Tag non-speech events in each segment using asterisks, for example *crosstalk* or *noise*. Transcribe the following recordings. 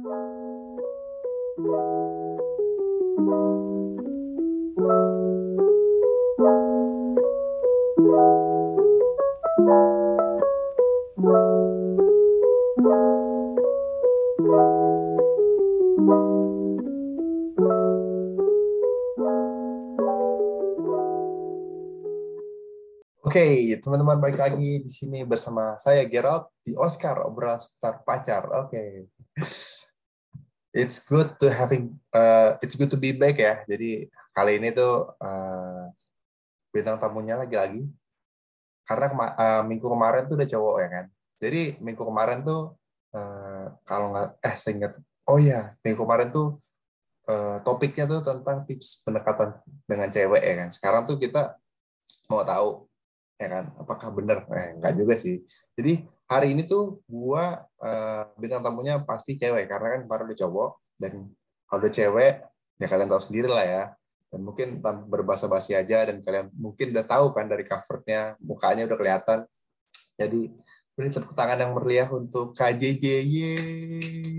Oke, teman-teman balik lagi di sini bersama saya Gerald di Oscar obrolan seputar pacar. Oke. It's good to having uh, it's good to be back ya. Jadi kali ini tuh uh, bintang tamunya lagi-lagi karena kema uh, minggu kemarin tuh udah cowok ya kan. Jadi minggu kemarin tuh uh, kalau nggak eh saya ingat oh ya minggu kemarin tuh uh, topiknya tuh tentang tips pendekatan dengan cewek ya kan. Sekarang tuh kita mau tahu ya kan apakah benar eh enggak juga sih jadi hari ini tuh gua uh, bintang tamunya pasti cewek karena kan kemarin udah cowok dan kalau udah cewek ya kalian tahu sendiri lah ya dan mungkin berbahasa basi aja dan kalian mungkin udah tahu kan dari covernya mukanya udah kelihatan jadi beri tepuk tangan yang meriah untuk KJJ Yeay.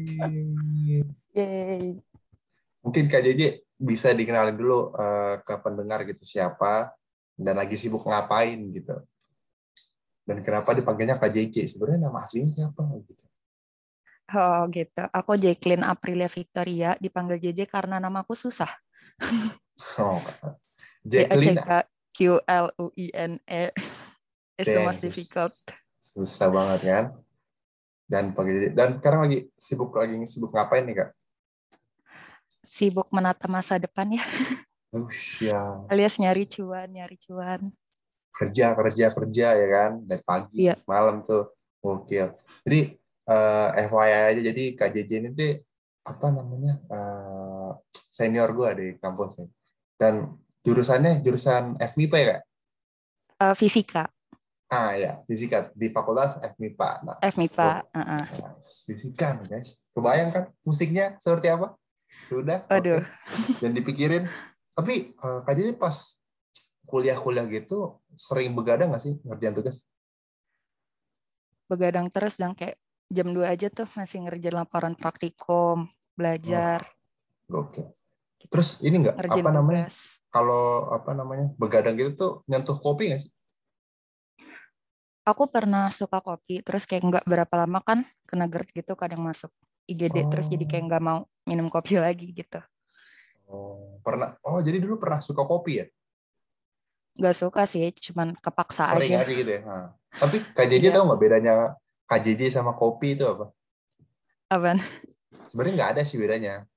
mungkin KJJ bisa dikenalin dulu uh, ke pendengar gitu siapa dan lagi sibuk ngapain gitu. Dan kenapa dipanggilnya KJC? Sebenarnya nama aslinya siapa gitu. Oh gitu. Aku Jacqueline Aprilia Victoria, dipanggil JJ karena namaku susah. Oh. Jacqueline Q L U I N E. It's the most difficult. Susah banget kan? Dan panggil dan sekarang lagi sibuk lagi sibuk ngapain nih, Kak? Sibuk menata masa depan ya. Usia. Alias nyari cuan, nyari cuan. Kerja, kerja, kerja ya kan. Dari pagi Iya. malam tuh. Gokil. Jadi eh, FYI aja jadi KJJ ini tuh apa namanya? eh, senior gua di kampus nih. Dan jurusannya jurusan FMIPA ya, Kak? Eh, fisika, Ah ya, fisika di Fakultas FMIPA. Nah, FMIPA. uh-uh. Nah, fisika guys. Kebayang kan musiknya seperti apa? Sudah. Waduh. oke. Dan dipikirin. Tapi Kak Jiji pas kuliah-kuliah gitu sering begadang nggak sih ngerjain tugas? Begadang terus dan kayak jam 2 aja tuh masih ngerjain laporan praktikum, belajar, Oke. Terus ini nggak ngerjain apa namanya? Kalau apa namanya begadang gitu tuh nyentuh kopi nggak sih? Aku pernah suka kopi, terus kayak nggak berapa lama kan kena GERD gitu kadang masuk IGD, terus jadi kayak Oh. nggak mau minum kopi *laughs* lagi gitu. Oh, pernah. Oh, jadi dulu pernah suka kopi ya? Nggak suka sih, cuman kepaksa Sering aja. aja gitu ya. Nah. Tapi KJJ Iya. tahu nggak bedanya KJJ sama kopi itu apa? Apaan? Sebenarnya nggak ada sih bedanya.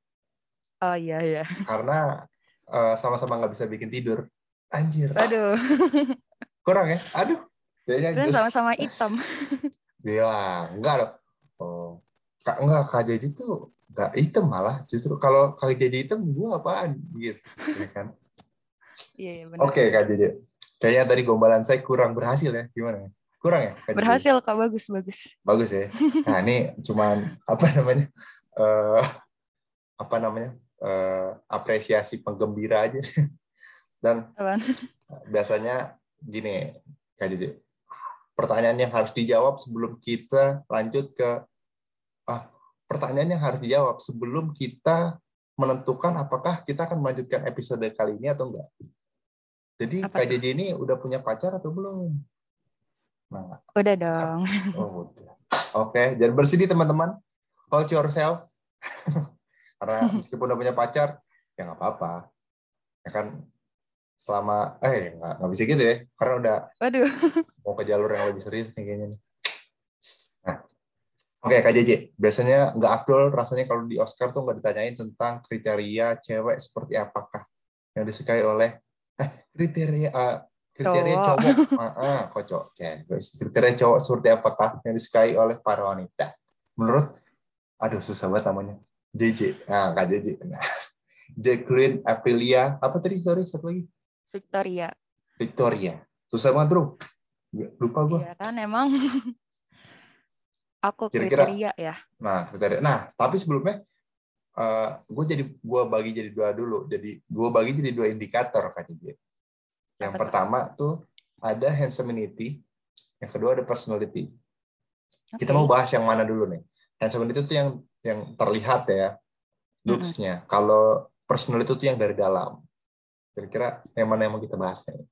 Oh iya iya. karena eh, sama-sama nggak bisa bikin tidur. Anjir, Aduh, kurang ya? Aduh, kayaknya just- sama-sama hitam. Gila, enggak loh. Oh, enggak KJJ itu enggak hitam malah. Justru kalau KJJ hitam gua apaan gitu, ya kan? Iya iya benar. Oke KJJ. Kayaknya tadi gombalan saya kurang berhasil ya. Gimana ya? Kurang ya? KJJ? Berhasil kak bagus bagus. Bagus ya. Nah, ini cuman apa namanya? eh apa namanya? eh apresiasi penggembira aja. Dan Apaan? biasanya gini Kak Jiji, pertanyaan yang harus dijawab sebelum kita lanjut ke ah pertanyaan yang harus dijawab sebelum kita menentukan apakah kita akan melanjutkan episode kali ini atau enggak. Jadi Apa? Jiji ini udah punya pacar atau belum? Nah, Udah dong. oh udah. Oke, jangan bersedih teman-teman. Hold yourself. *laughs* Karena meskipun udah punya pacar, ya nggak apa-apa. Ya kan selama eh nggak nggak bisa gitu ya karena udah Waduh. mau ke jalur yang lebih serius nih kayaknya nih. Nah, oke Kak JJ, biasanya nggak afdol rasanya kalau di Oscar tuh nggak ditanyain tentang kriteria cewek seperti apakah yang disukai oleh eh kriteria eh, kriteria Cowok. cowok, ah, ah, kok cowok cewek kriteria cowok seperti apakah yang disukai oleh para wanita? Menurut, aduh susah banget namanya, JJ, nah Kak JJ, nah, *laughs* Jacqueline Aprilia, apa tadi sorry satu lagi? Victoria. Victoria, susah banget bro, lupa gua. Iya kan emang. *laughs* Aku Kira-kira- kriteria ya. Nah, kriteria. Nah, tapi sebelumnya gue jadi gue bagi jadi dua dulu. Jadi gue bagi jadi dua indikator kan Yang Apa pertama tuh ada handsomeity, yang kedua ada personality. Kita Oke. mau bahas yang mana dulu nih? Handsomeity itu tuh yang yang terlihat ya looks-nya. Kalau personal itu tuh yang dari dalam. Kira-kira yang mana yang mau kita bahas nih?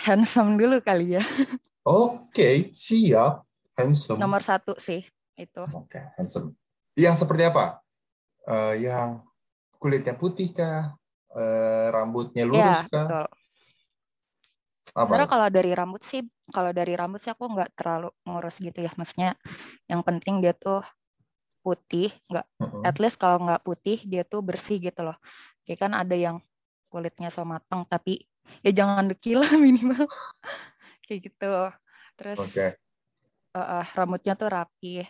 Handsome dulu kali ya. Oke, siap. Handsome. Nomor satu sih itu. Oke, handsome. Yang seperti apa? Eh, yang kulitnya putih kah? Eh, rambutnya lurus ya, kah? betul. Apa? Sebenarnya kalau dari rambut sih, kalau dari rambut sih aku nggak terlalu ngurus gitu ya. Maksudnya yang penting dia tuh putih, nggak Mm-mm. at least kalau nggak putih dia tuh bersih gitu loh. Kayak kan ada yang kulitnya so matang tapi ya jangan dekil *laughs* minimal. Kayak gitu. Terus Oke. Eh, rambutnya tuh rapi.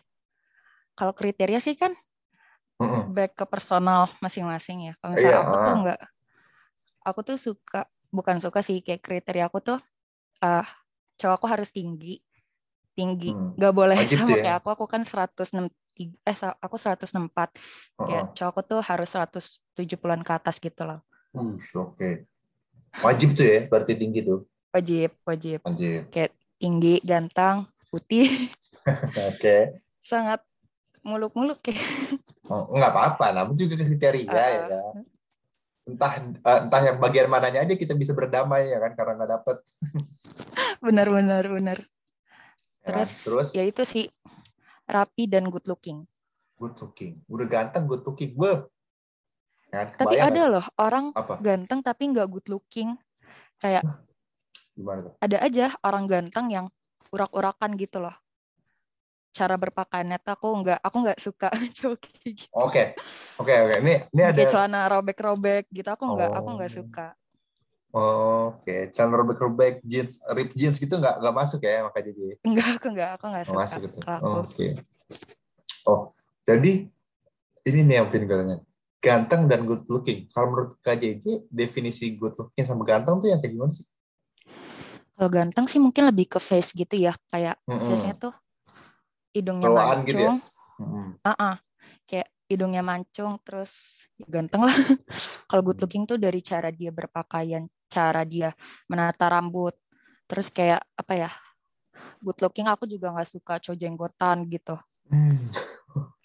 Kalau kriteria sih kan Mm-mm. back ke personal masing-masing ya. Kalau misalnya aku tuh nggak, aku tuh suka, bukan suka sih kayak kriteria aku tuh, ah cowok aku harus tinggi, tinggi, Hmm. boleh Wajib sama ya? kayak aku, aku kan 163, eh aku 164, kayak Uh-uh. cowok aku tuh harus 170-an ke atas gitu loh. Oke. Wajib tuh ya, berarti tinggi tuh. Wajib, wajib, Wajib. kayak tinggi, ganteng, putih, Oke. sangat muluk-muluk kayak. Oh, nggak apa-apa, namun juga kriteria Uh-uh. ya kan. Entah eh, entah yang bagian mananya aja kita bisa berdamai ya kan karena nggak dapet. Benar, benar, benar. Ya kan? Terus, Terus ya itu sih rapi dan good looking. good looking. Udah ganteng good looking. Gue. Kan, Tapi ada nggak? loh orang apa? ganteng tapi nggak good looking. Kayak Gimana tuh? ada aja orang ganteng yang urak-urakan gitu loh. Cara berpakaiannya tuh aku nggak aku nggak suka *laughs* cowok kayak gitu. Oke. Oke, oke. Ini ini ada Kayak celana robek-robek gitu aku nggak aku nggak Oh. suka. Oh, Oke, celana robek-robek, jeans, rip jeans gitu nggak nggak masuk ya makanya jadi Enggak aku nggak aku nggak suka. masuk gitu. kalau aku. Oke. Oh, jadi ini nih yang penting katanya. Ganteng dan good looking. Kalau menurut KJJ, definisi good looking sama ganteng tuh yang kayak gimana sih? Kalau ganteng sih mungkin lebih ke face gitu ya. Kayak Mm-mm. face-nya tuh hidungnya Bawaan mancung. gitu ya? Mm-mm. Ah-ah. Kayak hidungnya mancung terus ya ganteng lah. *laughs* Kalau good Hmm. looking tuh dari cara dia berpakaian, cara dia menata rambut. Terus kayak apa ya? Good looking aku juga nggak suka cowok jenggotan gitu. Hmm.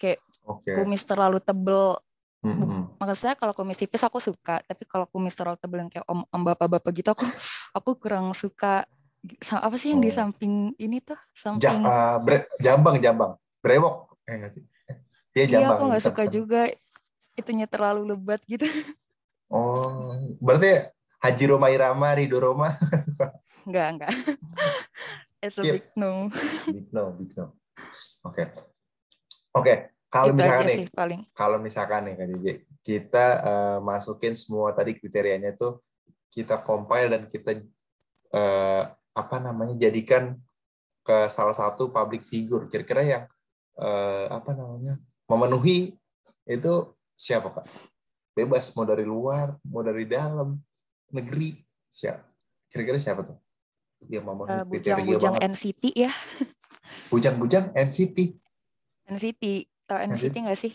Kayak *laughs* Oke. kumis terlalu tebel. Maksudnya kalau kumis tipis aku suka, tapi kalau kumis terlalu yang kayak om, om bapak-bapak gitu aku *laughs* aku kurang suka. Apa sih yang di Oh. samping ini tuh? Ja, Samping eh, bre- jambang, jambang. Brewok. Eh? Eh, Iya, Iya, jambang. aku nggak suka juga itunya terlalu lebat gitu. *laughs* Oh, berarti Haji Roma Irama, Rido Roma. *laughs* Enggak, enggak. It's a big no. Big no, big no. Oke. Oke, kalau misalkan nih, paling. kalau misalkan nih Kak JJ, kita eh, masukin semua tadi kriterianya tuh kita compile dan kita eh, apa namanya jadikan ke salah satu public figure. Kira-kira yang eh, apa namanya memenuhi itu siapa kak? Bebas mau dari luar, mau dari dalam negeri siapa? Kira-kira siapa tuh? Yang memenuhi Eh, kriteria Bujang-bujang banget. NCT ya. *laughs* Bujang-bujang NCT. NCT. Tahu NCT nggak sih?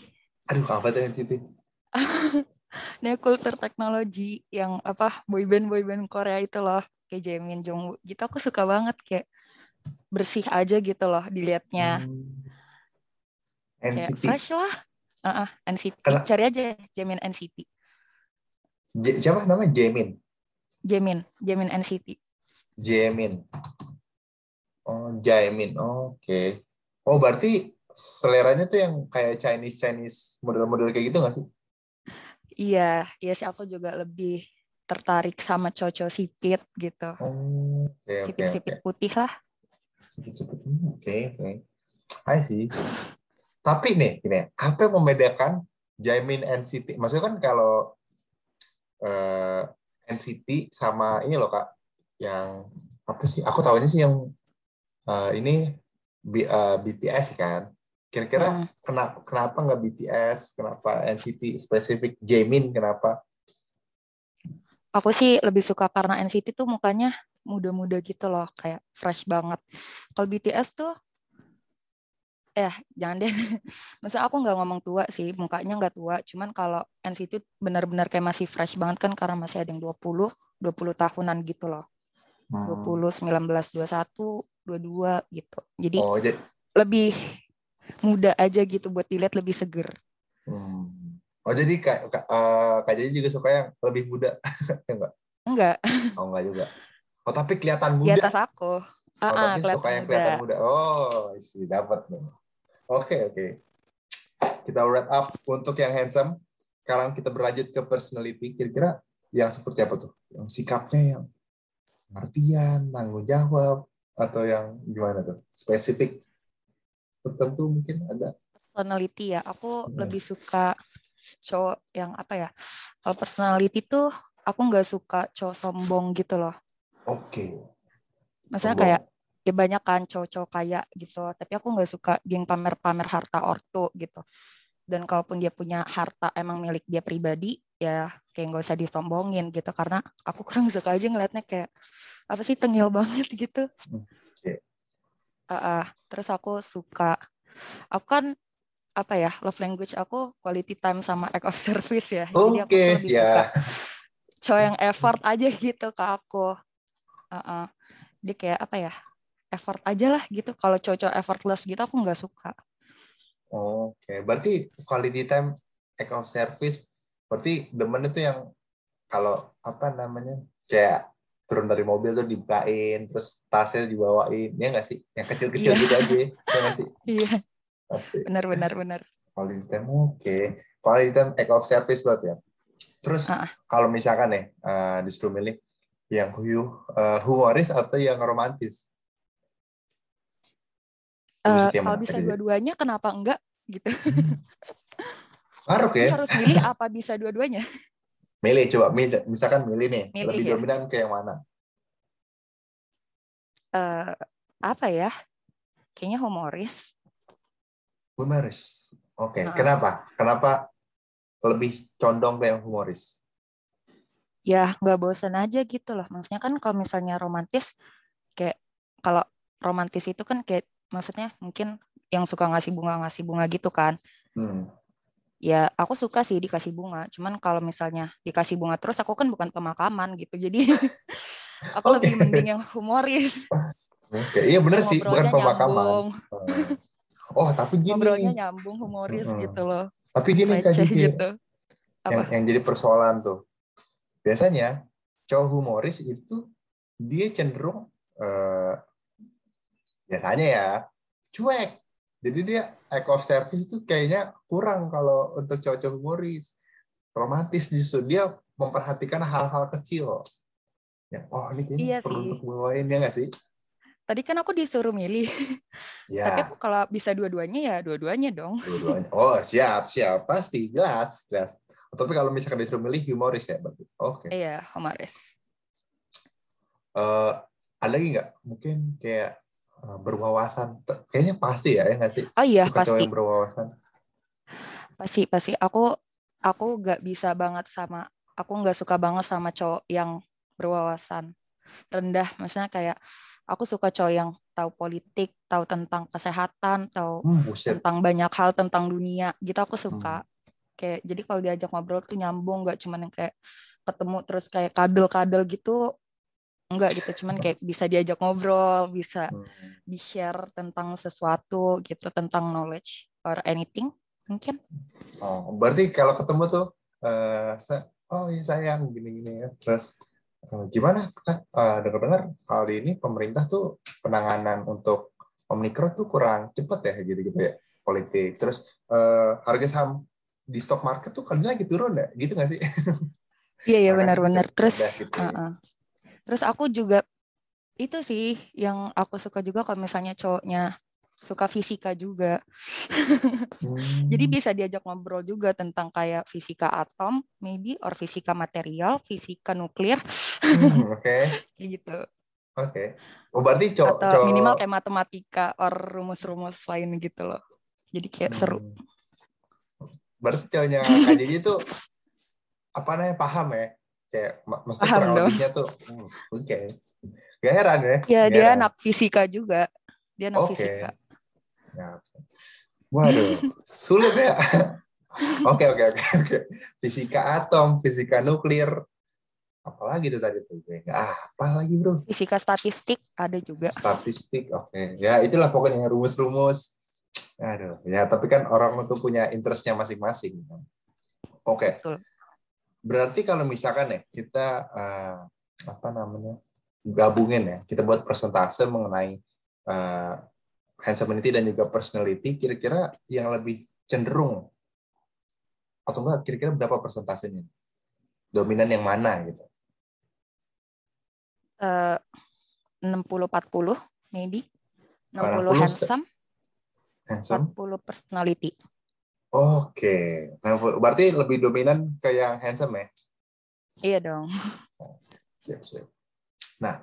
Aduh, apa tuh NCT? *laughs* Ini kultur teknologi yang apa boyband boyband Korea itu loh kayak Jaemin Jongwoo gitu aku suka banget kayak bersih aja gitu loh dilihatnya Hmm. kayak NCT. fresh lah Ah, ah, NCT Kena- cari aja Jaemin NCT J- siapa namanya? Jamin. Jaemin Jaemin NCT Jamin. Oh, Jamin. Oke. Oh, berarti seleranya tuh yang kayak Chinese Chinese model-model kayak gitu nggak sih? iya iya sih aku juga lebih tertarik sama cowok sipit gitu Oh, oke. sipit-sipit putih lah Cepet-cepet. Hmm, Oke, oke. I see. Tapi nih, gini, apa yang membedakan Jamin NCT? Maksudnya kan kalau eh, NCT sama ini loh kak, yang apa sih? Aku tahunya sih yang eh, ini B- eh, BTS kan. Kira-kira Hmm. kenapa kenapa nggak BTS? Kenapa NCT spesifik Jamin? Kenapa? aku sih lebih suka karena NCT tuh mukanya muda-muda gitu loh kayak fresh banget kalau BTS tuh ya jangan deh *laughs* masa aku nggak ngomong tua sih mukanya nggak tua cuman kalau NCT benar-benar kayak masih fresh banget kan karena masih ada yang 20 20 tahunan gitu loh Hmm. 20 19 21 22 gitu jadi Oh, jadi lebih muda aja gitu buat dilihat lebih seger. Hmm. Oh jadi kak kak, uh, kak Jadi juga suka yang lebih muda, *laughs* ya enggak? Enggak. Oh enggak juga. Oh tapi kelihatan muda. Di atas aku. Oh, Ah, ah, tapi suka yang kelihatan muda. Oh, isi dapat nih. Oke oke. Kita wrap up untuk yang handsome. Sekarang kita berlanjut ke personality. Kira-kira yang seperti apa tuh? Yang sikapnya yang pengertian, tanggung jawab, atau yang gimana tuh? Spesifik tertentu mungkin ada. Personality ya, aku Hmm. lebih suka cowok yang apa ya? Kalau personality tuh aku nggak suka cowok sombong gitu loh. Oke. Maksudnya Sombong. kayak ya banyak kan cowok-cowok kaya gitu, tapi aku nggak suka geng pamer-pamer harta ortu gitu. Dan kalaupun dia punya harta emang milik dia pribadi, ya kayak nggak usah disombongin gitu. Karena aku kurang suka aja ngeliatnya kayak apa sih tengil banget gitu. Oke. Ah, ah. terus aku suka, aku kan apa ya love language aku quality time sama act of *laughs* service ya. Jadi aku lebih suka siap. cowok yang effort aja gitu ke aku. Ah, ah. Dia kayak apa ya effort aja lah gitu. Kalau cowok-cowok effortless gitu aku nggak suka. Oke, berarti quality time act of service berarti demen itu yang kalau apa namanya kayak turun dari mobil tuh dibukain terus tasnya dibawain ya nggak sih yang kecil-kecil Iya. gitu aja ya nggak sih *laughs* Iya, Asik. benar benar benar. quality time oke quality time act of service berarti ya terus Ah. kalau misalkan nih eh, disuruh milih yang hu- eh, humoris atau yang romantis yang kalau bisa dua-duanya kenapa enggak gitu. *laughs* Ini ya harus milih apa bisa dua-duanya. Milih coba milih misalkan milih nih Milih lebih ya. dominan ke yang mana Eh, apa ya? Kayaknya humoris. Humoris. Oke, Nah. kenapa? Kenapa lebih condong ke yang humoris? ya nggak bosan aja gitu loh. Maksudnya kan kalau misalnya romantis, kayak kalau romantis itu kan kayak maksudnya mungkin yang suka ngasih bunga ngasih bunga gitu kan. Hmm. Ya aku suka sih dikasih bunga. Cuman kalau misalnya dikasih bunga terus aku kan bukan pemakaman gitu. *laughs* Jadi aku lebih Oke. mending yang humoris. Oke, iya bener sih, bukan pemakaman. nyambung, Oh, tapi gini, ngobrolnya nyambung humoris Mm-mm. gitu loh. tapi gini Gigi, gitu. yang, Apa? yang jadi persoalan tuh. Biasanya cowok humoris itu dia cenderung eh, biasanya ya cuek. Jadi dia act of service itu kayaknya kurang kalau untuk cowok-cowok humoris. Romantis justru dia memperhatikan hal-hal kecil. Ya, oh ini kayaknya Iya perlu sih. untuk bawain ya nggak sih? Tadi kan aku disuruh milih. Tapi Ya, aku kalau bisa dua-duanya ya dua-duanya dong. dua-duanya. Oh siap siap pasti jelas jelas. Tapi kalau misalkan disuruh milih humoris ya berarti. Oke. Iya, humoris. Eh, ada lagi nggak? Mungkin kayak berwawasan. T- Kayaknya pasti ya, ya nggak sih? Oh iya, Suka pasti. yang berwawasan. Pasti pasti aku aku nggak bisa banget sama aku nggak suka banget sama cowok yang berwawasan rendah. Maksudnya kayak aku suka cowok yang tahu politik, tahu tentang kesehatan, tahu Hmm, buset. tentang banyak hal tentang dunia. Gitu aku suka. Hmm. Kayak jadi kalau diajak ngobrol tuh nyambung, nggak cuman yang kayak ketemu terus kayak kadel-kadel gitu. Enggak gitu, cuman kayak bisa diajak ngobrol, bisa Hmm. di-share tentang sesuatu gitu, tentang knowledge or anything mungkin. Oh, berarti kalau ketemu tuh, eh, sa- oh ya sayang gini-gini ya. Terus eh, gimana? Kak? Eh, dengar-dengar kali ini pemerintah tuh penanganan untuk Omikron tuh kurang cepat ya, gitu-gitu ya politik. Terus eh, harga saham di stock market tuh kali ini lagi turun ya, gitu nggak sih? Iya iya benar-benar. Terus gitu. uh-uh. Terus aku juga itu sih yang aku suka juga kalau misalnya cowoknya suka fisika juga. *laughs* Hmm. Jadi bisa diajak ngobrol juga tentang kayak fisika atom, maybe or fisika material, fisika nuklir Hmm, *laughs* Oke, kayak gitu. oke. Oh berarti cowok, Atau cowok minimal kayak matematika or rumus-rumus lain gitu loh. Jadi kayak seru. Hmm. Berarti cowoknya Kak Jadi tuh apa namanya paham ya? Kayak Paham kurang dong. lebihnya tuh. hmm, Oke. Gak heran ya? Ya Gak dia heran. anak fisika juga. Dia anak Oke. fisika. Ya. Waduh, sulit ya. *laughs* Oke oke oke oke. Fisika atom, fisika nuklir, apalagi tuh tadi tuh? Gue nggak apa lagi bro? Fisika statistik ada juga. Statistik, oke. Ya itulah pokoknya rumus-rumus. Aduh, ya tapi kan orang itu punya interestnya masing-masing. Oke. Betul. Berarti kalau misalkan ya kita uh, apa namanya gabungin ya, kita buat persentase mengenai uh, handsomity dan juga personality, kira-kira yang lebih cenderung atau enggak kira-kira berapa persentasenya? Dominan yang mana gitu? Eh, empat puluh maybe. 60 60 handsome, Handsome? 40 personality. Oke. Nah, berarti lebih dominan ke yang handsome ya? Iya dong. Siap, siap. Nah,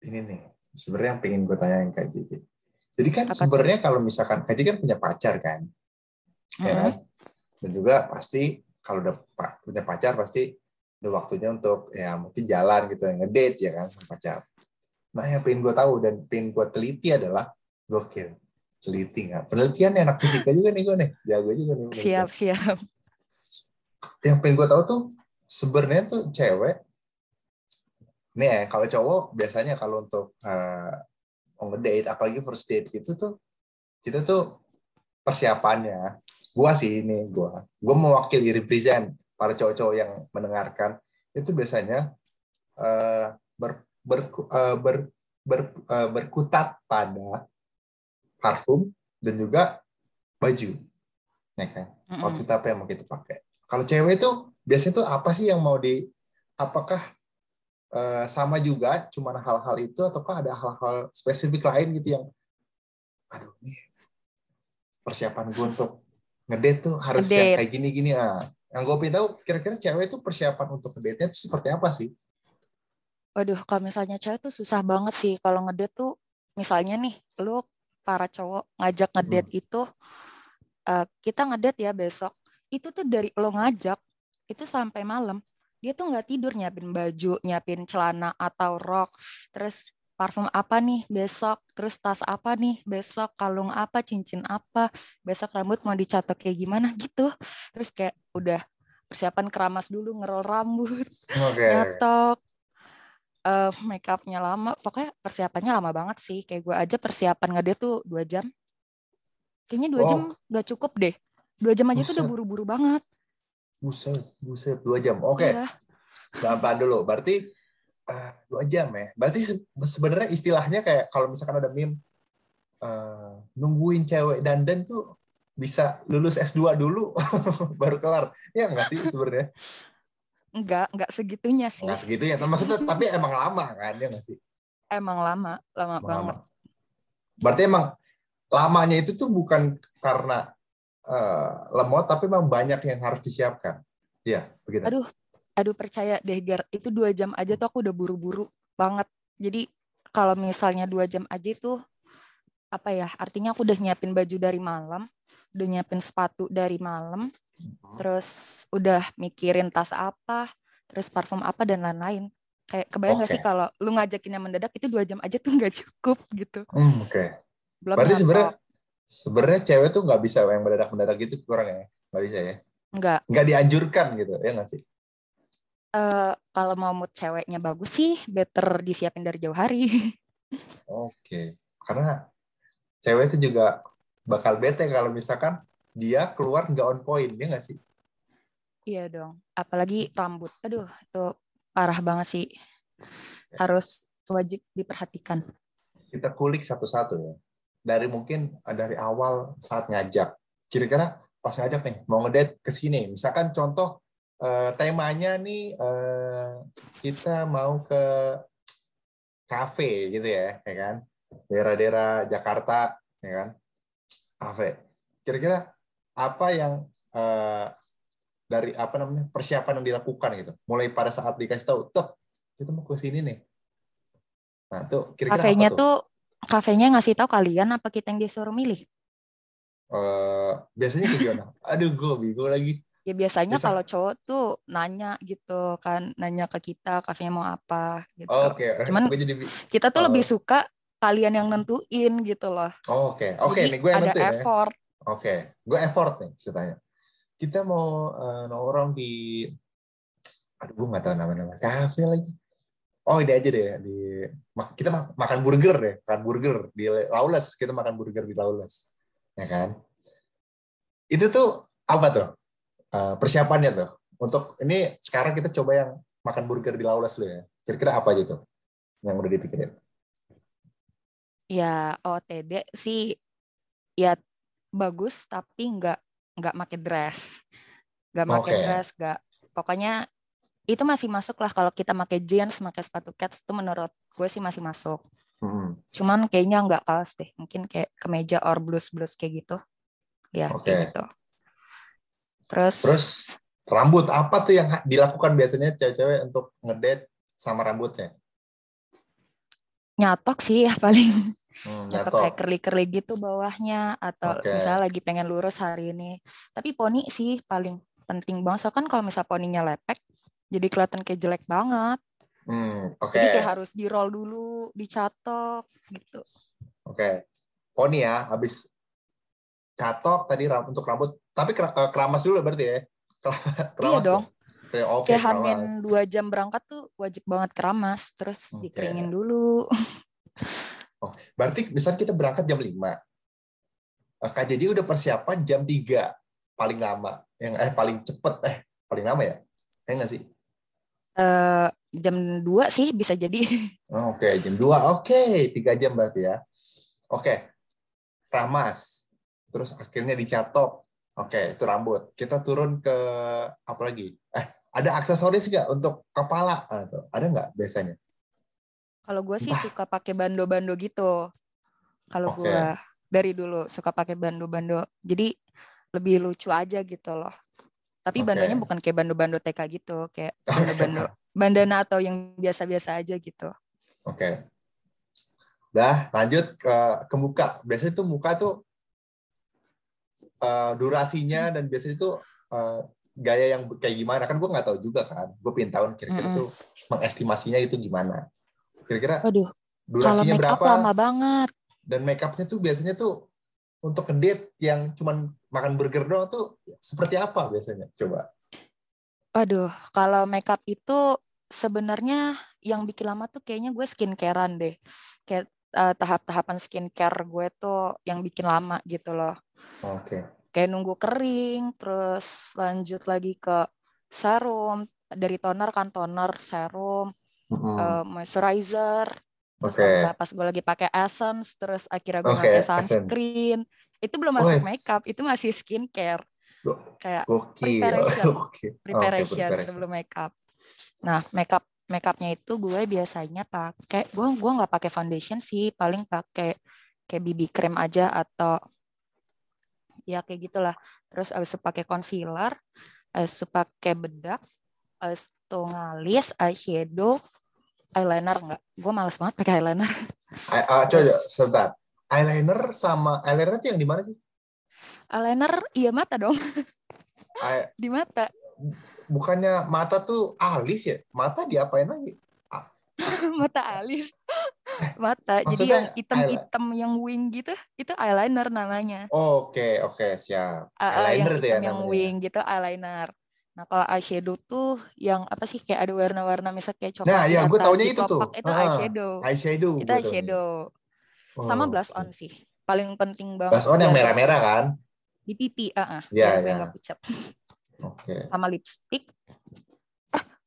ini nih. Sebenarnya yang pengen gue tanyain Kak Cici. Jadi kan sebenarnya kalau misalkan Kak Cici kan punya pacar kan? Ya kan? Dan juga pasti kalau udah punya pacar pasti udah waktunya untuk ya mungkin jalan gitu, ngedate ya kan sama pacar. Nah, yang pengen gue tahu dan pengen gue teliti adalah gokil. Teliti nggak? Penelitian nih, anak fisika juga nih gue nih. Jago juga nih. Siap, siap. yang pengen gue tahu tuh sebenarnya tuh cewek nih ya kalau cowok biasanya kalau untuk uh, mau ngedate apalagi first date gitu tuh kita tuh persiapannya gua sih ini gua gua mewakili represent para cowok-cowok yang mendengarkan itu biasanya uh, ber, ber, uh, ber, ber- uh, berkutat pada parfum dan juga baju ya kan Mm-mm. outfit apa yang mau kita pakai. Kalau cewek itu biasanya tuh apa sih yang mau di apakah eh, sama juga cuman hal-hal itu ataukah ada hal-hal spesifik lain gitu yang aduh ini persiapan gue untuk ngedate tuh harus yang Ngedate. kayak gini-gini ah. Yang gue pengen tahu kira-kira cewek itu persiapan untuk ngedate-nya itu seperti apa sih? Waduh, kalau misalnya cewek tuh susah banget sih kalau ngedate tuh misalnya nih, lu para cowok ngajak ngedate itu eh, kita ngedate ya besok. Itu tuh dari lo ngajak itu sampai malam. Dia tuh nggak tidur nyiapin baju, nyiapin celana atau rok. Terus parfum apa nih besok, terus tas apa nih besok, kalung apa, cincin apa, besok rambut mau dicatok kayak gimana gitu. Terus kayak udah persiapan keramas dulu, ngerol rambut, Oke. nyatok, eh make upnya lama, pokoknya persiapannya lama banget sih. Kayak gue aja persiapan ngedate tuh dua jam. Kayaknya dua Wow. jam nggak cukup deh. Dua jam aja tuh udah Buset. buru-buru banget. Buset, buset dua jam. Oke. Iya. Pelan-pelan dulu. Berarti eh, dua jam ya. Berarti se- sebenarnya istilahnya kayak kalau misalkan ada meme eh, nungguin cewek dandan tuh bisa lulus S2 dulu *laughs* baru kelar. Ya enggak sih sebenarnya? Enggak, enggak segitunya sih. Enggak segitu ya. Maksudnya tapi emang lama kan ya enggak sih? Emang lama, lama Emang banget. lama. Berarti emang lamanya itu tuh bukan karena eh, lemot tapi memang banyak yang harus disiapkan. Iya, begitu. Aduh, aduh percaya deh Gar, itu dua jam aja tuh aku udah buru-buru banget. Jadi kalau misalnya dua jam aja itu apa ya? Artinya aku udah nyiapin baju dari malam, udah nyiapin sepatu dari malam, terus udah mikirin tas apa, terus parfum apa dan lain-lain. Kayak kebayang nggak Oke. sih kalau lu ngajakinnya mendadak itu dua jam aja tuh *laughs* nggak cukup gitu. Hmm, oke. Belum Berarti sebenarnya sebenarnya cewek tuh nggak bisa yang mendadak-mendadak gitu kurang ya? Nggak bisa ya? Enggak. Nggak dianjurkan gitu, ya nggak sih? Eh, kalau mau mood ceweknya bagus sih, better disiapin dari jauh hari. *laughs* Oke. Karena cewek itu juga bakal bete kalau misalkan dia keluar nggak on point, ya nggak sih? Iya dong. Apalagi rambut. Aduh, itu parah banget sih. Harus wajib diperhatikan. Kita kulik satu-satu ya. Dari mungkin eh, dari awal saat ngajak. Kira-kira pas ngajak nih, mau ngedate ke sini. Misalkan contoh eh, temanya nih eh, kita mau ke kafe gitu ya, ya kan? Daerah-daerah Jakarta, ya kan? Kafe. Kira-kira apa yang eh, dari apa namanya persiapan yang dilakukan gitu? Mulai pada saat dikasih tahu, tuh kita mau ke sini nih. Nah, tuh kira-kira Kafenya apa tuh? tuh kafenya ngasih tahu kalian apa kita yang disuruh milih? Eh, biasanya gimana? *laughs* Aduh, gue bingung lagi. Ya biasanya Bisa. kalau cowok tuh nanya gitu kan, nanya ke kita kafenya mau apa gitu. Oke, Cuman- gue jadi Kita tuh Oh. lebih suka kalian yang nentuin gitu loh. oh, oke, oke, Jadi nih gue yang ada nentuin ya. Oke, gue effort nih ceritanya. Kita mau eh, nongkrong di, aduh gue nggak tahu nama-nama kafe lagi. Oh ini aja deh di kita ma- makan burger deh, makan burger di Lawless. Kita makan burger di Lawless. ya kan? Itu tuh apa tuh uh, persiapannya tuh? Untuk ini sekarang kita coba yang makan burger di Lawless dulu ya. Kira-kira apa gitu yang udah dipikirin? Ya OTD sih ya bagus tapi nggak nggak pakai dress, nggak pakai okay. dress, nggak pokoknya itu masih masuk lah kalau kita pakai jeans, pakai sepatu cats itu menurut gue sih masih masuk. Hmm. Cuman kayaknya nggak kaos deh, mungkin kayak kemeja or blus blus kayak gitu, ya okay. kayak gitu. Terus, terus rambut apa tuh yang dilakukan biasanya cewek-cewek untuk ngedate sama rambutnya? Nyatok sih ya paling. *laughs* Hmm, nyatok kayak curly-curly gitu bawahnya atau okay. misalnya lagi pengen lurus hari ini. Tapi poni sih paling penting banget. So kan kalau misalnya poninya lepek, jadi kelihatan kayak jelek banget. Hmm, okay. Jadi kayak harus di roll dulu, dicatok gitu. Oke. Okay. Poni ya, habis catok tadi untuk rambut. Tapi eh, keramas dulu berarti ya? *laughs* Keramas iya dong. Oke, okay, kayak hamin dua jam berangkat tuh wajib banget keramas, terus okay. dikeringin dulu. *laughs* Oh, berarti misalnya kita berangkat jam 5. Eh, KJJ udah persiapan jam 3 paling lama. Yang eh paling cepet eh paling lama ya? Ya nggak sih? Uh, jam 2 sih bisa jadi. *laughs* Oh, Oke, okay. jam 2. Oke, okay. 3 jam berarti ya. Oke. Okay. Ramas. Terus akhirnya dicatok. Oke, okay, itu rambut. Kita turun ke apa lagi? Eh, ada aksesoris nggak untuk kepala? Ada nggak biasanya? Kalau gue sih suka pakai bando-bando gitu. Kalau okay. gue dari dulu suka pakai bando-bando. Jadi lebih lucu aja gitu loh. Tapi okay. bandonya bukan kayak bando-bando TK gitu, kayak *laughs* bando-bando bandana atau yang biasa-biasa aja gitu. Oke. Okay. Dah, lanjut ke ke muka. Biasanya tuh muka tuh uh, durasinya dan biasanya itu uh, gaya yang kayak gimana kan gue nggak tahu juga kan gue pengen kira-kira mm -hmm. tuh mengestimasinya itu gimana kira-kira Aduh, durasinya berapa lama banget dan make upnya tuh biasanya tuh untuk ngedate yang cuman makan burger doang tuh seperti apa biasanya coba Aduh, kalau makeup itu sebenarnya yang bikin lama tuh kayaknya gue skincarean deh. Kayak uh, tahap-tahapan skincare gue tuh yang bikin lama gitu loh. Oke. Okay. Kayak nunggu kering, terus lanjut lagi ke serum, dari toner kan toner, serum. Uh, moisturizer, terus okay. pas gue lagi pakai essence, terus akhirnya gue okay, pakai sunscreen. Essence. Itu belum masuk oh, makeup, itu masih skincare. Kayak preparation, *laughs* okay. preparation okay, sebelum makeup. Nah, makeup makeupnya itu gue biasanya pakai gue gue nggak pakai foundation sih, paling pakai kayak BB cream aja atau ya kayak gitulah terus abis itu pakai concealer abis itu pakai bedak itu ngalis eyeshadow eyeliner enggak gue males banget pakai eyeliner. Uh, coba sebentar. Eyeliner sama eyeliner itu yang di mana sih? Eyeliner iya mata dong. *laughs* Di mata. Bukannya mata tuh alis ya? Mata diapain lagi? *laughs* Mata alis. Mata. Maksudnya, jadi yang hitam-hitam yang wing gitu itu eyeliner namanya. Oke okay, oke okay, siap. Eyeliner uh, yang tuh ya yang wing gitu eyeliner nah kalau eyeshadow tuh yang apa sih kayak ada warna-warna misalnya kayak coklat nah ya gue taunya itu tuh itu ah, eyeshadow eyeshadow itu eyeshadow oh, sama blush on sih paling penting banget blush on yang merah-merah kan di pipi ah uh -uh, ya, ya. nggak pucat oke okay. sama lipstick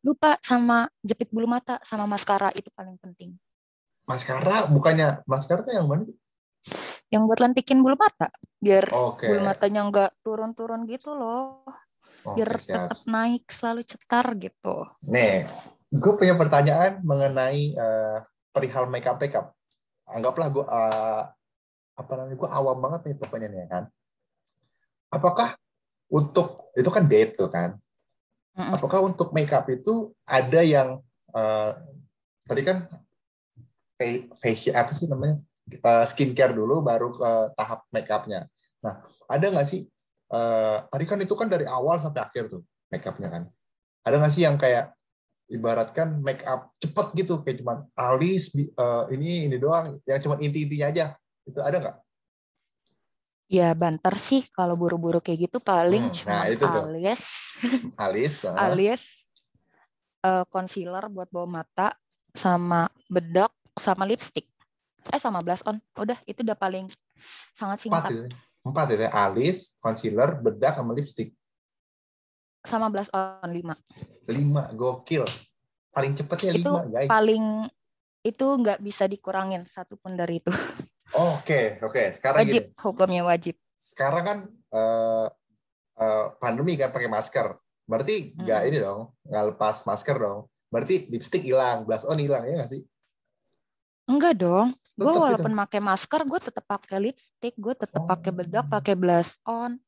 lupa sama jepit bulu mata sama maskara itu paling penting. Maskara bukannya maskara tuh yang mana? Yang buat lentikin bulu mata biar okay. bulu matanya nggak turun-turun gitu loh. Okay, biar tetap naik selalu cetar gitu. Nih, gue punya pertanyaan mengenai uh, perihal makeup makeup. Anggaplah gue uh, apa namanya gue awam banget nih pokoknya nih kan. Apakah untuk itu kan date tuh kan? Mm-mm. Apakah untuk makeup itu ada yang uh, tadi kan facial apa sih namanya uh, skincare dulu baru ke tahap makeupnya. Nah ada nggak sih uh, tadi kan itu kan dari awal sampai akhir tuh makeupnya kan. Ada nggak sih yang kayak ibaratkan make up cepet gitu kayak cuman alis uh, ini ini doang yang cuma inti-intinya aja itu ada nggak? Ya banter sih kalau buru-buru kayak gitu paling hmm, cuma nah, itu alis, *laughs* alis, uh. alis, uh, concealer buat bawah mata, sama bedak, sama lipstick, eh sama blush on, udah itu udah paling sangat singkat. Empat ya, alis, concealer, bedak, sama lipstick. Sama blush on lima. Lima, gokil. Paling cepetnya Itu lima, guys. paling itu nggak bisa dikurangin satupun dari itu. Oke, oke. Sekarang Wajib, gini. hukumnya wajib. Sekarang kan eh, eh, pandemi kan pakai masker. Berarti nggak Mm-mm. ini dong, nggak lepas masker dong. Berarti lipstick hilang, blush on hilang ya nggak sih? Enggak dong. Gue walaupun pakai masker, gue tetap pakai lipstick, gue tetap Oh. pakai bedak, pakai blush on,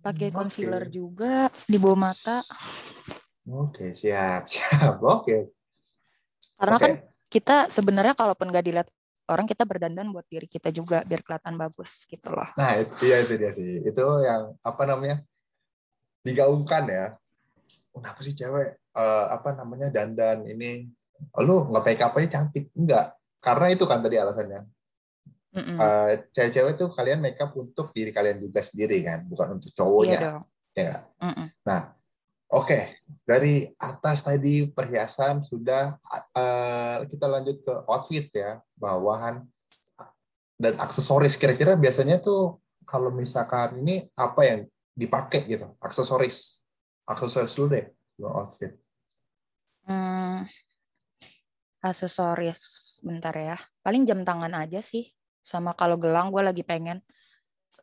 pakai Oke. concealer juga di bawah mata. Oke, siap, *laughs* siap. Oke. Karena Oke. kan kita sebenarnya kalaupun nggak dilihat orang, kita berdandan buat diri kita juga biar kelihatan bagus gitu loh. Nah, itu, iya itu dia sih. Itu yang apa namanya? digaungkan ya. Kenapa sih cewek eh, apa namanya dandan ini lu nggak up aja cantik? Enggak. Karena itu kan tadi alasannya. Mm-mm. Eh, cewek-cewek tuh kalian make up untuk diri kalian juga sendiri kan, bukan untuk Iya cowoknya. dong. Ya nggak? Mm-mm. Oke, dari atas tadi perhiasan sudah eh, kita lanjut ke outfit ya, bawahan dan aksesoris. Kira-kira biasanya tuh kalau misalkan ini apa yang dipakai gitu, aksesoris. Aksesoris dulu deh, outfit. Hmm, aksesoris, bentar ya. Paling jam tangan aja sih. Sama kalau gelang gue lagi pengen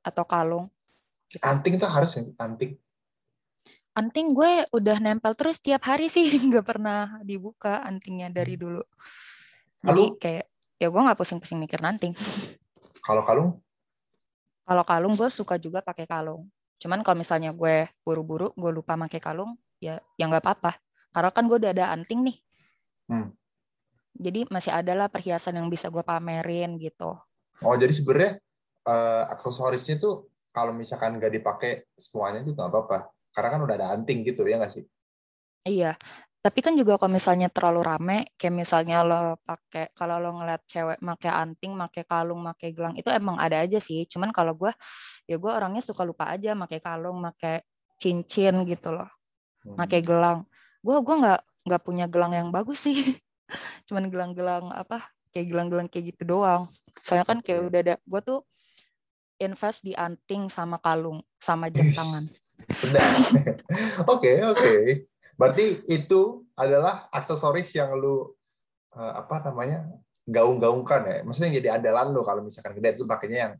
atau kalung. Anting tuh harus ya, anting. Anting gue udah nempel terus tiap hari sih, *laughs* nggak pernah dibuka antingnya dari dulu. Jadi Kalung? kayak ya gue nggak pusing-pusing mikir nanting. *laughs* Kalau kalung, Kalau kalung gue suka juga pakai kalung. Cuman kalau misalnya gue buru-buru, gue lupa pakai kalung, ya ya nggak apa-apa. Karena kan gue udah ada anting nih. Hmm. Jadi masih ada lah perhiasan yang bisa gue pamerin gitu. oh jadi sebenarnya eh, aksesorisnya tuh kalau misalkan nggak dipakai semuanya juga nggak apa-apa. Karena kan udah ada anting gitu ya nggak sih? Iya, tapi kan juga kalau misalnya terlalu rame, kayak misalnya lo pakai, kalau lo ngeliat cewek pakai anting, pakai kalung, pakai gelang, itu emang ada aja sih. Cuman kalau gue, ya gue orangnya suka lupa aja pakai kalung, pakai cincin gitu loh, Hmm. pakai gelang. Gue gue nggak nggak punya gelang yang bagus sih. *laughs* Cuman gelang-gelang apa, kayak gelang-gelang kayak gitu doang. Soalnya kan kayak udah ada, gue tuh invest di anting sama kalung, sama jam tangan. Sedap. *laughs* Oke, oke. Berarti itu adalah aksesoris yang lu eh, apa namanya? gaung-gaungkan ya. Maksudnya jadi andalan lu kalau misalkan gede itu pakainya yang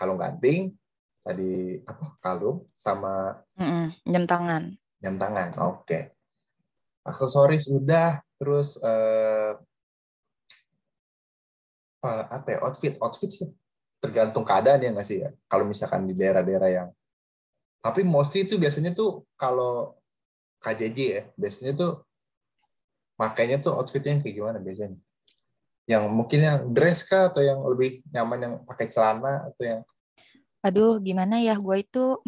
kalung ganting, tadi apa? kalung sama Mm-mm, jam tangan. jam tangan. Oke. Aksesoris udah, terus eh, eh, apa ya? Outfit, outfit sih tergantung keadaan ya nggak sih ya. Kalau misalkan di daerah-daerah yang tapi mostly itu biasanya tuh kalau KJJ ya, biasanya tuh makanya tuh outfitnya yang kayak gimana biasanya? Yang mungkin yang dress kah atau yang lebih nyaman yang pakai celana atau yang Aduh, gimana ya? Gue itu,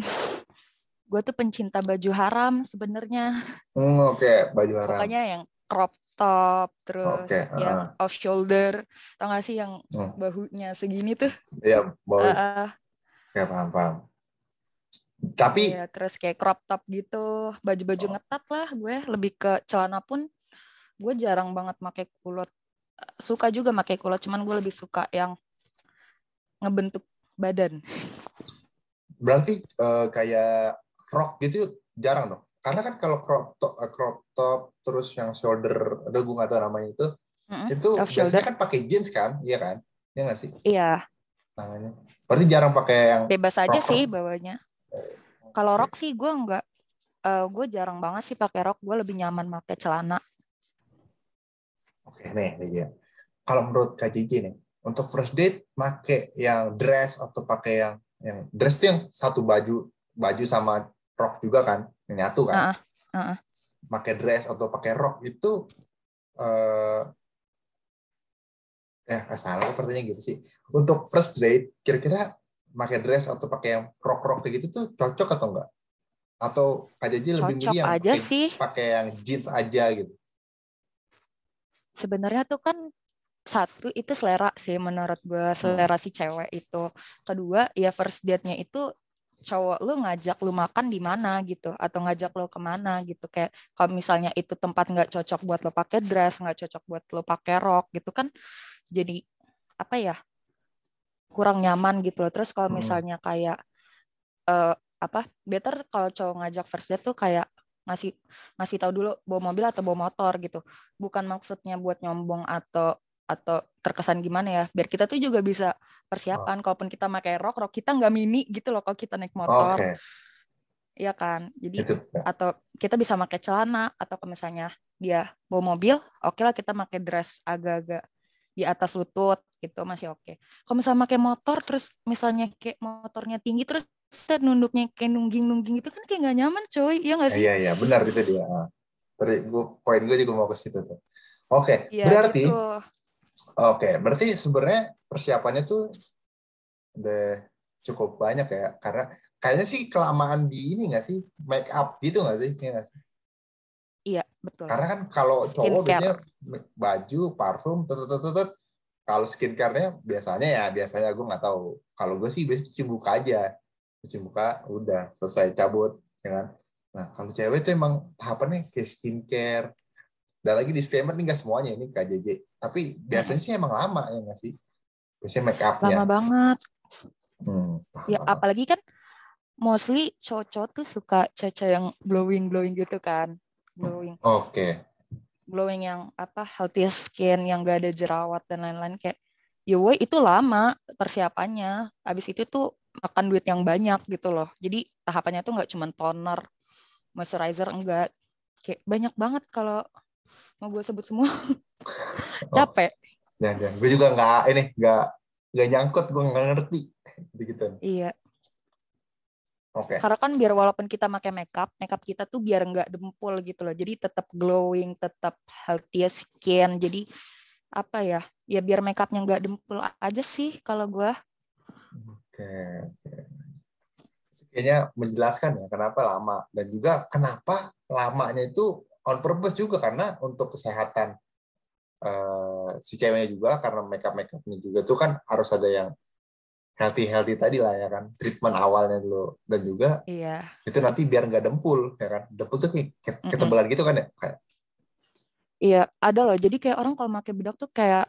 gue tuh pencinta baju haram sebenarnya. hmm, oke baju haram. Pokoknya yang crop top, terus Oke, yang off shoulder. Tau gak sih yang Hmm. bahunya segini tuh? Ya, bau. Ah, ah, Oke, paham, paham. Tapi iya, terus kayak crop top gitu. Baju-baju Oh. ngetat lah gue. Lebih ke celana pun, gue jarang banget pakai kulot. Suka juga pakai kulot, cuman gue lebih suka yang ngebentuk badan. berarti eh, kayak rok gitu jarang dong. Karena kan kalau crop top, eh, crop top terus yang shoulder, ada gue nggak tahu namanya itu, Mm-mm, itu off biasanya shoulder. kan pakai jeans kan, iya kan? Iya nggak sih Iya, namanya? Berarti jarang pakai yang bebas aja Rok, sih rok. bawanya. Kalau rok sih gue nggak, eh, gue jarang banget sih pakai rok. Gue lebih nyaman pakai celana. Oke nih, nih dia. Kalau menurut KJJ nih, untuk first date make yang dress atau pakai yang yang dress tuh yang satu baju baju sama rok juga kan, yang nyatu kan? Ah, ah, ah. Pakai dress atau pakai rok itu eh ya nggak salah pertanyaan gitu sih. Untuk first date, kira-kira pakai dress atau pakai yang rok-rok kayak gitu tuh cocok atau enggak? Atau KJJ lebih Cocok milih yang aja pakai, sih. pakai yang jeans aja gitu? Sebenarnya tuh kan satu itu selera sih menurut gue selera si cewek itu. Kedua ya first date-nya itu cowok lu ngajak lu makan di mana? gitu atau ngajak lu ke mana gitu. Kayak kalau misalnya itu tempat nggak cocok buat lo pakai dress nggak cocok buat lo pakai rok gitu kan jadi apa ya kurang nyaman gitu loh. Terus kalau Hmm. misalnya kayak uh, apa better kalau cowok ngajak first date tuh kayak ngasih ngasih tahu dulu bawa mobil atau bawa motor gitu. Bukan maksudnya buat nyombong atau atau terkesan gimana ya. Biar kita tuh juga bisa persiapan oh. kalaupun kita pakai rok rok kita nggak mini gitu loh kalau kita naik motor okay. Iya kan jadi Itu. atau kita bisa pakai celana atau kalau misalnya dia bawa mobil oke okay lah kita pakai dress agak-agak di atas lutut gitu masih oke okay. kalau misalnya pakai motor terus misalnya kayak motornya tinggi terus set nunduknya kayak nungging-nungging itu kan kayak nggak nyaman coy iya nggak sih iya iya benar gitu dia Tadi gue poin gue juga mau ke situ tuh oke okay. ya, berarti gitu. oke okay. berarti sebenarnya persiapannya tuh udah cukup banyak ya. Karena kayaknya sih kelamaan di ini nggak sih? Make up gitu nggak sih? Iya gak sih? Iya betul. Karena kan kalau cowok biasanya baju parfum tetet kalau skincare-nya biasanya ya biasanya gue nggak tahu. Kalau gue sih biasanya cuci muka aja. Cuci muka udah selesai cabut ya kan? Nah kalau cewek itu emang tahapannya kayak skincare. Dan lagi disclaimer nih nggak semuanya ini KJJ tapi biasanya sih emang lama ya nggak sih biasanya make upnya lama banget hmm, ya apalagi kan mostly cowok tuh suka caca yang glowing glowing gitu kan glowing oke okay. glowing yang apa healthy skin yang gak ada jerawat dan lain-lain kayak ya itu lama persiapannya abis itu tuh makan duit yang banyak gitu loh. Jadi tahapannya tuh nggak cuma toner, moisturizer enggak. Kayak banyak banget kalau mau gue sebut semua. *laughs* Capek. Jangan, jangan. Gue juga nggak ini nggak nggak nyangkut, gue nggak ngerti gitu-gitu. Iya. Oke. Okay. Karena kan biar walaupun kita pakai makeup, makeup kita tuh biar nggak dempul gitu loh. Jadi tetap glowing, tetap healthy skin. Jadi apa ya? Ya biar makeupnya nggak dempul aja sih kalau gue. Oke, Kayaknya menjelaskan ya kenapa lama dan juga kenapa lamanya itu on purpose juga karena untuk kesehatan uh, si ceweknya juga karena makeup makeupnya juga tuh kan harus ada yang healthy healthy tadi lah ya kan treatment awalnya dulu dan juga iya. itu nanti biar nggak dempul ya kan dempul tuh kayak ketebalan mm -hmm. gitu kan ya kayak iya ada loh jadi kayak orang kalau pakai bedak tuh kayak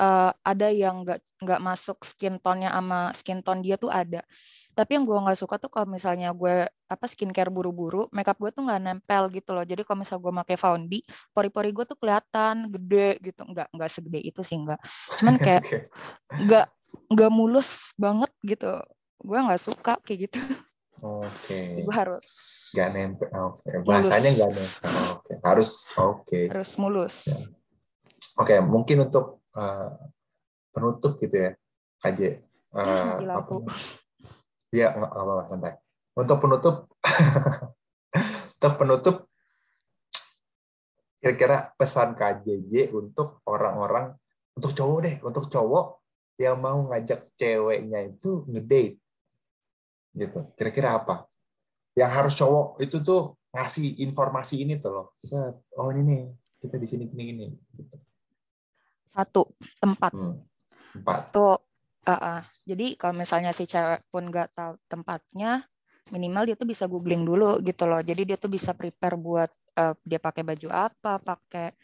uh, ada yang nggak nggak masuk skin tone-nya sama skin tone dia tuh ada. Tapi yang gue nggak suka tuh kalau misalnya gue apa skincare buru-buru, makeup gue tuh nggak nempel gitu loh. Jadi kalau misalnya gue pakai foundi, pori-pori gue tuh kelihatan gede gitu. Nggak nggak segede itu sih nggak. Cuman *laughs* kayak nggak nggak mulus banget gitu. Gue nggak suka kayak gitu. Oke. Okay. Gue harus. Gak nempel. Oke. Okay. Bahasanya nggak nempel. Oke. Okay. Harus. Oke. Okay. Harus mulus. Ya. Oke, okay, mungkin untuk uh, penutup gitu ya KJ uh, apa ya nggak apa-apa santai. Untuk penutup *laughs* untuk penutup kira-kira pesan KJJ untuk orang-orang untuk cowok deh untuk cowok yang mau ngajak ceweknya itu ngedate gitu. Kira-kira apa? Yang harus cowok itu tuh ngasih informasi ini tuh loh. Set oh ini nih kita di sini gini gini gitu. Satu, tempat. Hmm. Tempat. Tuh, uh, uh. Jadi kalau misalnya si cewek pun nggak tahu tempatnya, minimal dia tuh bisa googling dulu gitu loh. Jadi dia tuh bisa prepare buat uh, dia pakai baju apa, pakai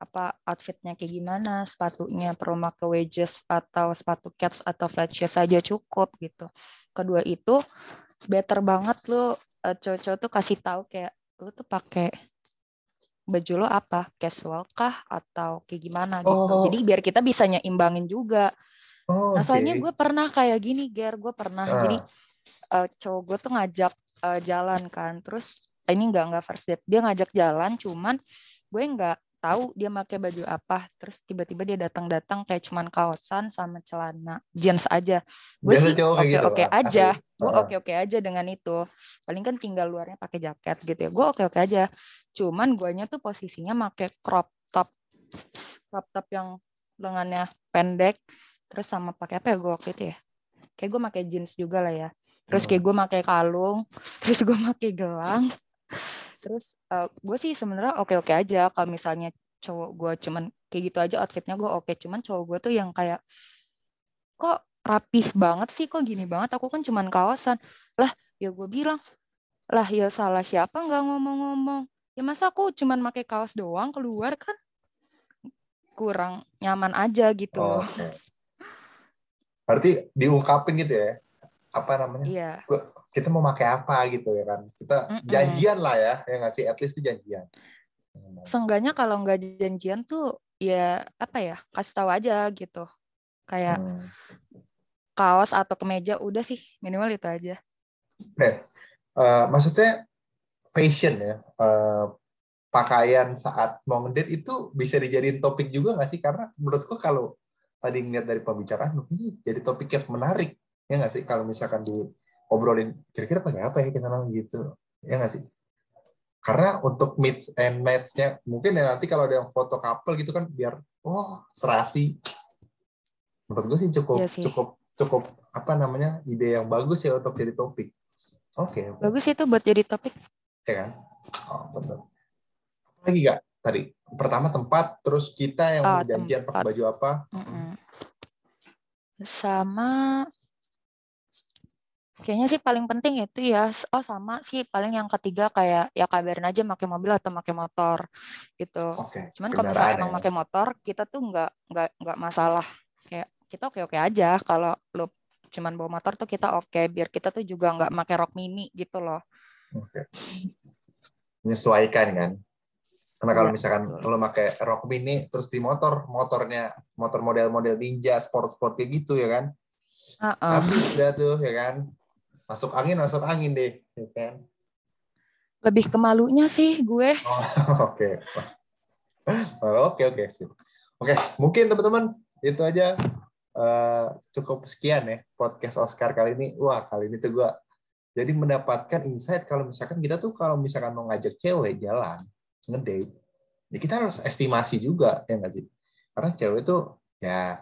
apa outfitnya kayak gimana, sepatunya perlu pakai wedges atau sepatu cats atau flat shoes saja cukup gitu. Kedua itu better banget lu uh, cowok-cowok tuh kasih tahu kayak lu tuh pakai baju lo apa? Casual kah? Atau kayak gimana gitu? Oh. jadi biar kita bisa nyimbangin juga. Oh, nah soalnya okay. gue pernah kayak gini Ger. Gue pernah. Uh. jadi uh, cowok gue tuh ngajak uh, jalan kan. Terus ini enggak enggak first date. Dia ngajak jalan cuman gue enggak tahu dia pakai baju apa terus tiba-tiba dia datang-datang kayak cuman kaosan sama celana jeans aja. Gue sih oke gitu, oke aja gue oke oke aja dengan itu. Paling kan tinggal luarnya pakai jaket gitu ya gue oke oke aja. Cuman guanya tuh posisinya pakai crop top crop top yang lengannya pendek terus sama pakai apa ya gue waktu itu ya? Kayak gue pakai jeans juga lah ya. Terus kayak gue pakai kalung terus gue pakai gelang terus uh, gue sih sebenarnya oke oke aja. Kalau misalnya cowok gue cuman kayak gitu aja outfitnya gue oke. Cuman cowok gue tuh yang kayak kok rapih banget sih? Kok gini banget? Aku kan cuman kawasan. Lah ya gue bilang lah ya salah siapa nggak ngomong-ngomong? Ya masa aku cuman pakai kaos doang keluar kan? Kurang nyaman aja gitu. Oh, okay. berarti diungkapin gitu ya? Apa namanya? Iya. gue kita mau pakai apa gitu ya kan kita Mm-mm. janjian lah ya ya nggak sih at least itu janjian Seenggaknya kalau nggak janjian tuh ya apa ya kasih tahu aja gitu. Kayak Hmm. kaos atau kemeja udah sih minimal itu aja. Eh, maksudnya fashion ya eh, pakaian saat mau ngedate itu bisa dijadiin topik juga nggak sih karena menurutku kalau tadi ngeliat dari pembicaraan jadi topik yang menarik ya nggak sih kalau misalkan diobrolin kira-kira pakai apa ya ke sana? Gitu. Ya nggak sih? Karena untuk mix and match-nya mungkin ya nanti kalau ada yang foto couple gitu kan biar oh serasi. Menurut gue sih cukup Iya sih. cukup cukup apa namanya ide yang bagus ya untuk jadi topik. Oke. Oke. Bagus itu buat jadi topik. ya kan? Oh betul. Apa lagi gak tadi pertama tempat terus kita yang Oh, janjian pakai baju apa? Mm-mm. Sama kayaknya sih paling penting itu ya. Oh sama sih paling yang ketiga kayak ya kabarin aja pakai mobil atau pakai motor gitu. oke Cuman kalau misalnya kendaraan emang ya. pakai motor, kita tuh nggak nggak nggak masalah. Kayak kita oke oke aja kalau lu cuman bawa motor tuh kita oke. Biar kita tuh juga nggak pakai rok mini gitu loh. Oke. menyesuaikan kan karena kalau Iya, misalkan lo pakai rok mini terus di motor motornya motor model-model ninja sport-sport kayak gitu ya kan Heeh. habis dah tuh ya kan masuk angin masuk angin deh ya kan Lebih ke malunya sih gue. Oh, *laughs* oke. Oh, Oke, oke, sip. Oke, mungkin teman-teman itu aja eh, cukup sekian ya podcast Oscar kali ini. Wah, kali ini tuh gua jadi mendapatkan insight kalau misalkan kita tuh kalau misalkan mau ngajak cewek jalan, ngedate, ya kita harus estimasi juga ya nggak sih? Karena cewek tuh ya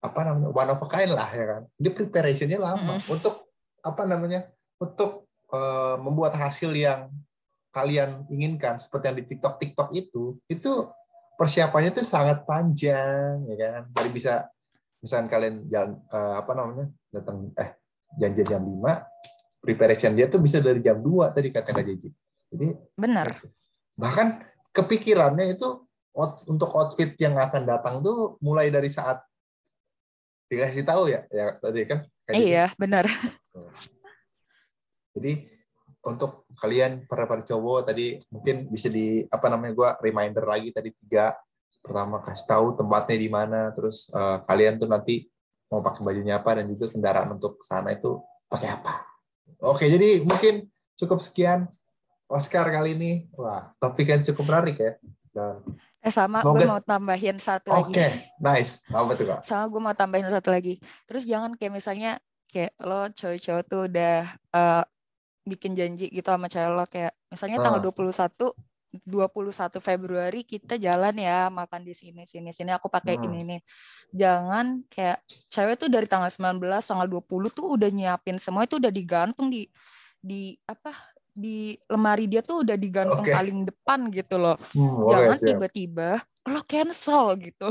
apa namanya one of a kind lah ya kan. Dia preparationnya lama untuk apa namanya untuk eh, membuat hasil yang kalian inginkan seperti yang di TikTok TikTok itu itu persiapannya tuh sangat panjang ya kan dari bisa misalkan kalian jalan eh, apa namanya datang eh janjian jam 5 preparation dia tuh bisa dari jam 2 tadi kata Kak Jeji jadi Benar. bahkan kepikirannya itu out- untuk outfit yang akan datang tuh mulai dari saat dikasih tahu ya ya tadi kan Kak. Iya, benar. Jadi untuk kalian para para cowok tadi mungkin bisa di apa namanya gua reminder lagi tadi tiga pertama kasih tahu tempatnya di mana terus eh, kalian tuh nanti mau pakai bajunya apa dan juga kendaraan untuk ke sana itu pakai apa. Oke jadi mungkin cukup sekian Oscar kali ini wah topik yang cukup menarik ya dan Eh sama Semoga- gue mau tambahin satu oke lagi. nice apa tuh kak? Sama gue mau tambahin satu lagi. Terus jangan kayak misalnya kayak lo cowok-cowok tuh udah eh, bikin janji gitu sama cewek lo kayak misalnya tanggal Ah. 21 21 Februari kita jalan ya makan di sini sini sini aku pakai Hmm. ini nih. Jangan kayak cewek tuh dari tanggal 19 tanggal 20 tuh udah nyiapin semua itu udah digantung di di apa di lemari dia tuh udah digantung Oke. paling depan gitu loh. Hmm, Jangan tiba-tiba lo cancel gitu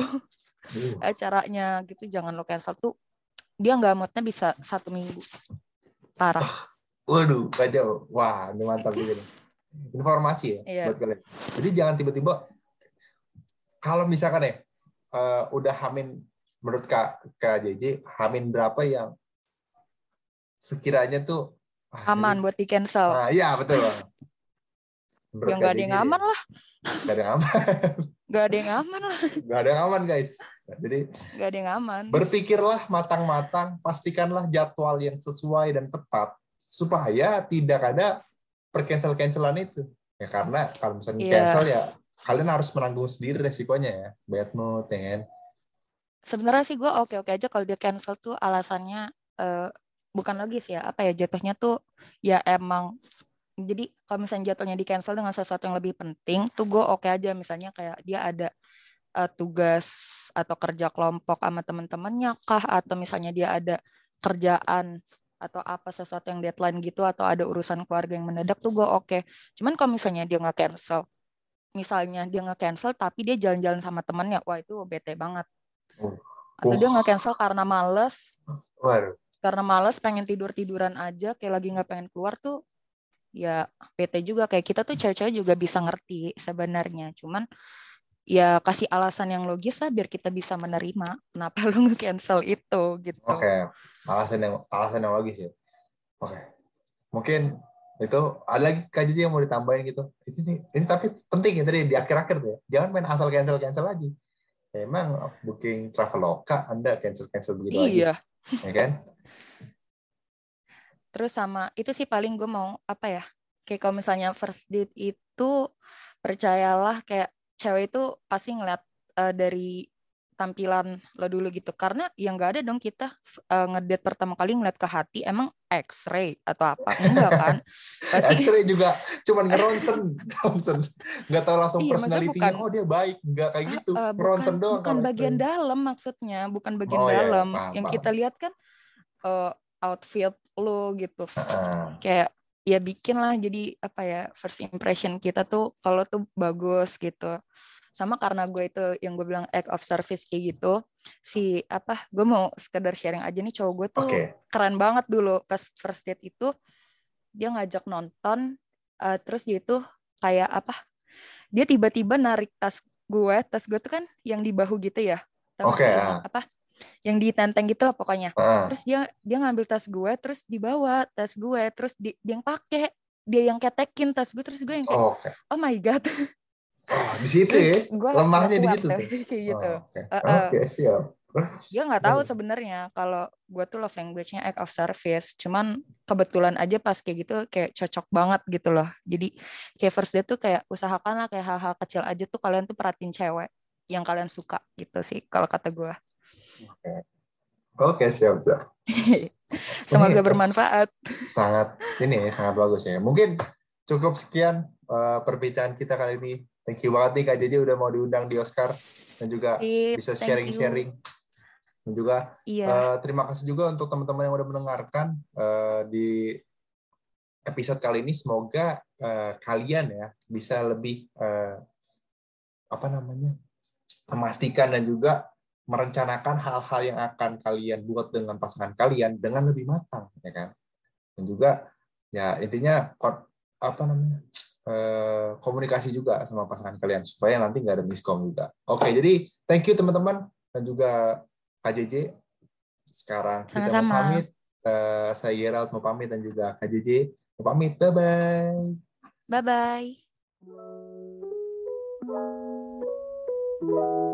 Uh, acaranya gitu jangan lo cancel tuh dia nggak moodnya bisa satu minggu parah Waduh, kacau. Wah, ini mantap juga nih. Informasi ya Iya. buat kalian. Jadi jangan tiba-tiba kalau misalkan ya eh, udah hamin menurut Kak Kak JJ hamin berapa yang sekiranya tuh ah, aman ini- buat di cancel Nah, iya betul. Menurut ya Kak nggak ada yang aman lah nggak ada yang aman. *laughs* nggak ada yang aman lah *laughs* Nggak ada yang aman, guys. Jadi nggak ada yang aman berpikirlah matang-matang, pastikanlah jadwal yang sesuai dan tepat supaya tidak ada percancel-cancelan itu. Ya karena kalau misalnya Iya. cancel ya kalian harus menanggung sendiri resikonya ya. Bad mood ya kan. sebenarnya sih gue oke oke aja kalau dia cancel tuh alasannya eh, bukan logis ya apa ya jatuhnya tuh ya emang jadi kalau misalnya jatuhnya di cancel dengan sesuatu yang lebih penting tuh gue oke aja misalnya kayak dia ada eh, tugas atau kerja kelompok sama teman-temannya kah atau misalnya dia ada kerjaan atau apa sesuatu yang deadline gitu atau ada urusan keluarga yang mendadak tuh gue oke cuman kalau misalnya dia nggak cancel misalnya dia nggak cancel tapi dia jalan-jalan sama temannya wah itu bete banget Oh. atau dia Uh. nggak cancel karena males Waduh. karena males pengen tidur tiduran aja kayak lagi nggak pengen keluar tuh ya bete juga kayak kita tuh cewek-cewek juga bisa ngerti sebenarnya cuman ya kasih alasan yang logis lah biar kita bisa menerima kenapa *laughs* lu nge-cancel itu gitu Oke. Alasan yang alasan yang logis ya. Oke. mungkin itu ada lagi kajian yang mau ditambahin gitu itu nih ini tapi penting ya tadi di akhir-akhir tuh ya jangan main asal cancel cancel lagi ya, emang booking traveloka anda cancel cancel begitu iya. lagi ya kan terus sama itu sih paling gue mau apa ya kayak kalau misalnya first date itu percayalah kayak cewek itu pasti ngeliat uh, dari tampilan lo dulu gitu. Karena yang nggak ada dong kita uh, ngedate pertama kali ngeliat ke hati emang X-ray atau apa? Enggak kan? *laughs* Pasti X-ray juga cuman ngeronsen *laughs* ronsen nggak tahu langsung iya, personalitinya bukan, oh dia baik. Nggak kayak gitu uh, bukan, doang bukan bagian dalam maksudnya bukan bagian oh, iya, dalam. iya, paham, yang paham. kita lihat kan uh, outfit lo gitu uh. kayak ya bikin lah jadi apa ya first impression kita tuh kalau tuh bagus gitu sama karena gue itu yang gue bilang act of service kayak gitu si apa gue mau sekedar sharing aja nih cowok gue tuh okay. keren banget dulu pas first date itu dia ngajak nonton uh, terus dia itu kayak apa dia tiba-tiba narik tas gue tas gue tuh kan yang di bahu gitu ya Oke. Okay. Yang, apa yang ditenteng gitu lah pokoknya uh. terus dia dia ngambil tas gue terus dibawa tas gue terus di, dia yang pakai dia yang ketekin tas gue terus gue yang kayak oh, okay. oh my god Oh, di situ ya. Gua Lemahnya di situ. *laughs* Kayak gitu. Oh, Oke, okay. uh, uh. okay, siap. Dia nggak tahu sebenarnya kalau gue tuh love language-nya act of service. Cuman kebetulan aja pas kayak gitu kayak cocok banget gitu loh. Jadi kayak first date tuh kayak usahakan lah kayak hal-hal kecil aja tuh kalian tuh perhatiin cewek yang kalian suka gitu sih kalau kata gue. Oke, siap siap. *laughs* Semoga bermanfaat. Sangat ini sangat bagus ya. Mungkin cukup sekian uh, perbincangan kita kali ini Thank you banget nih Kak JJ udah mau diundang di Oscar dan juga Sip, bisa sharing-sharing. Dan juga iya. uh, terima kasih juga untuk teman-teman yang udah mendengarkan uh, di episode kali ini. Semoga uh, kalian ya bisa lebih uh, apa namanya memastikan dan juga merencanakan hal-hal yang akan kalian buat dengan pasangan kalian dengan lebih matang, ya kan? Dan juga ya intinya apa namanya Eh, komunikasi juga sama pasangan kalian supaya nanti nggak ada miskom juga. Oke, jadi thank you teman-teman dan juga KJJ. Sekarang kita Sama-sama. mau pamit. Uh, saya Gerald mau pamit dan juga KJJ mau pamit. Bye bye. Bye bye.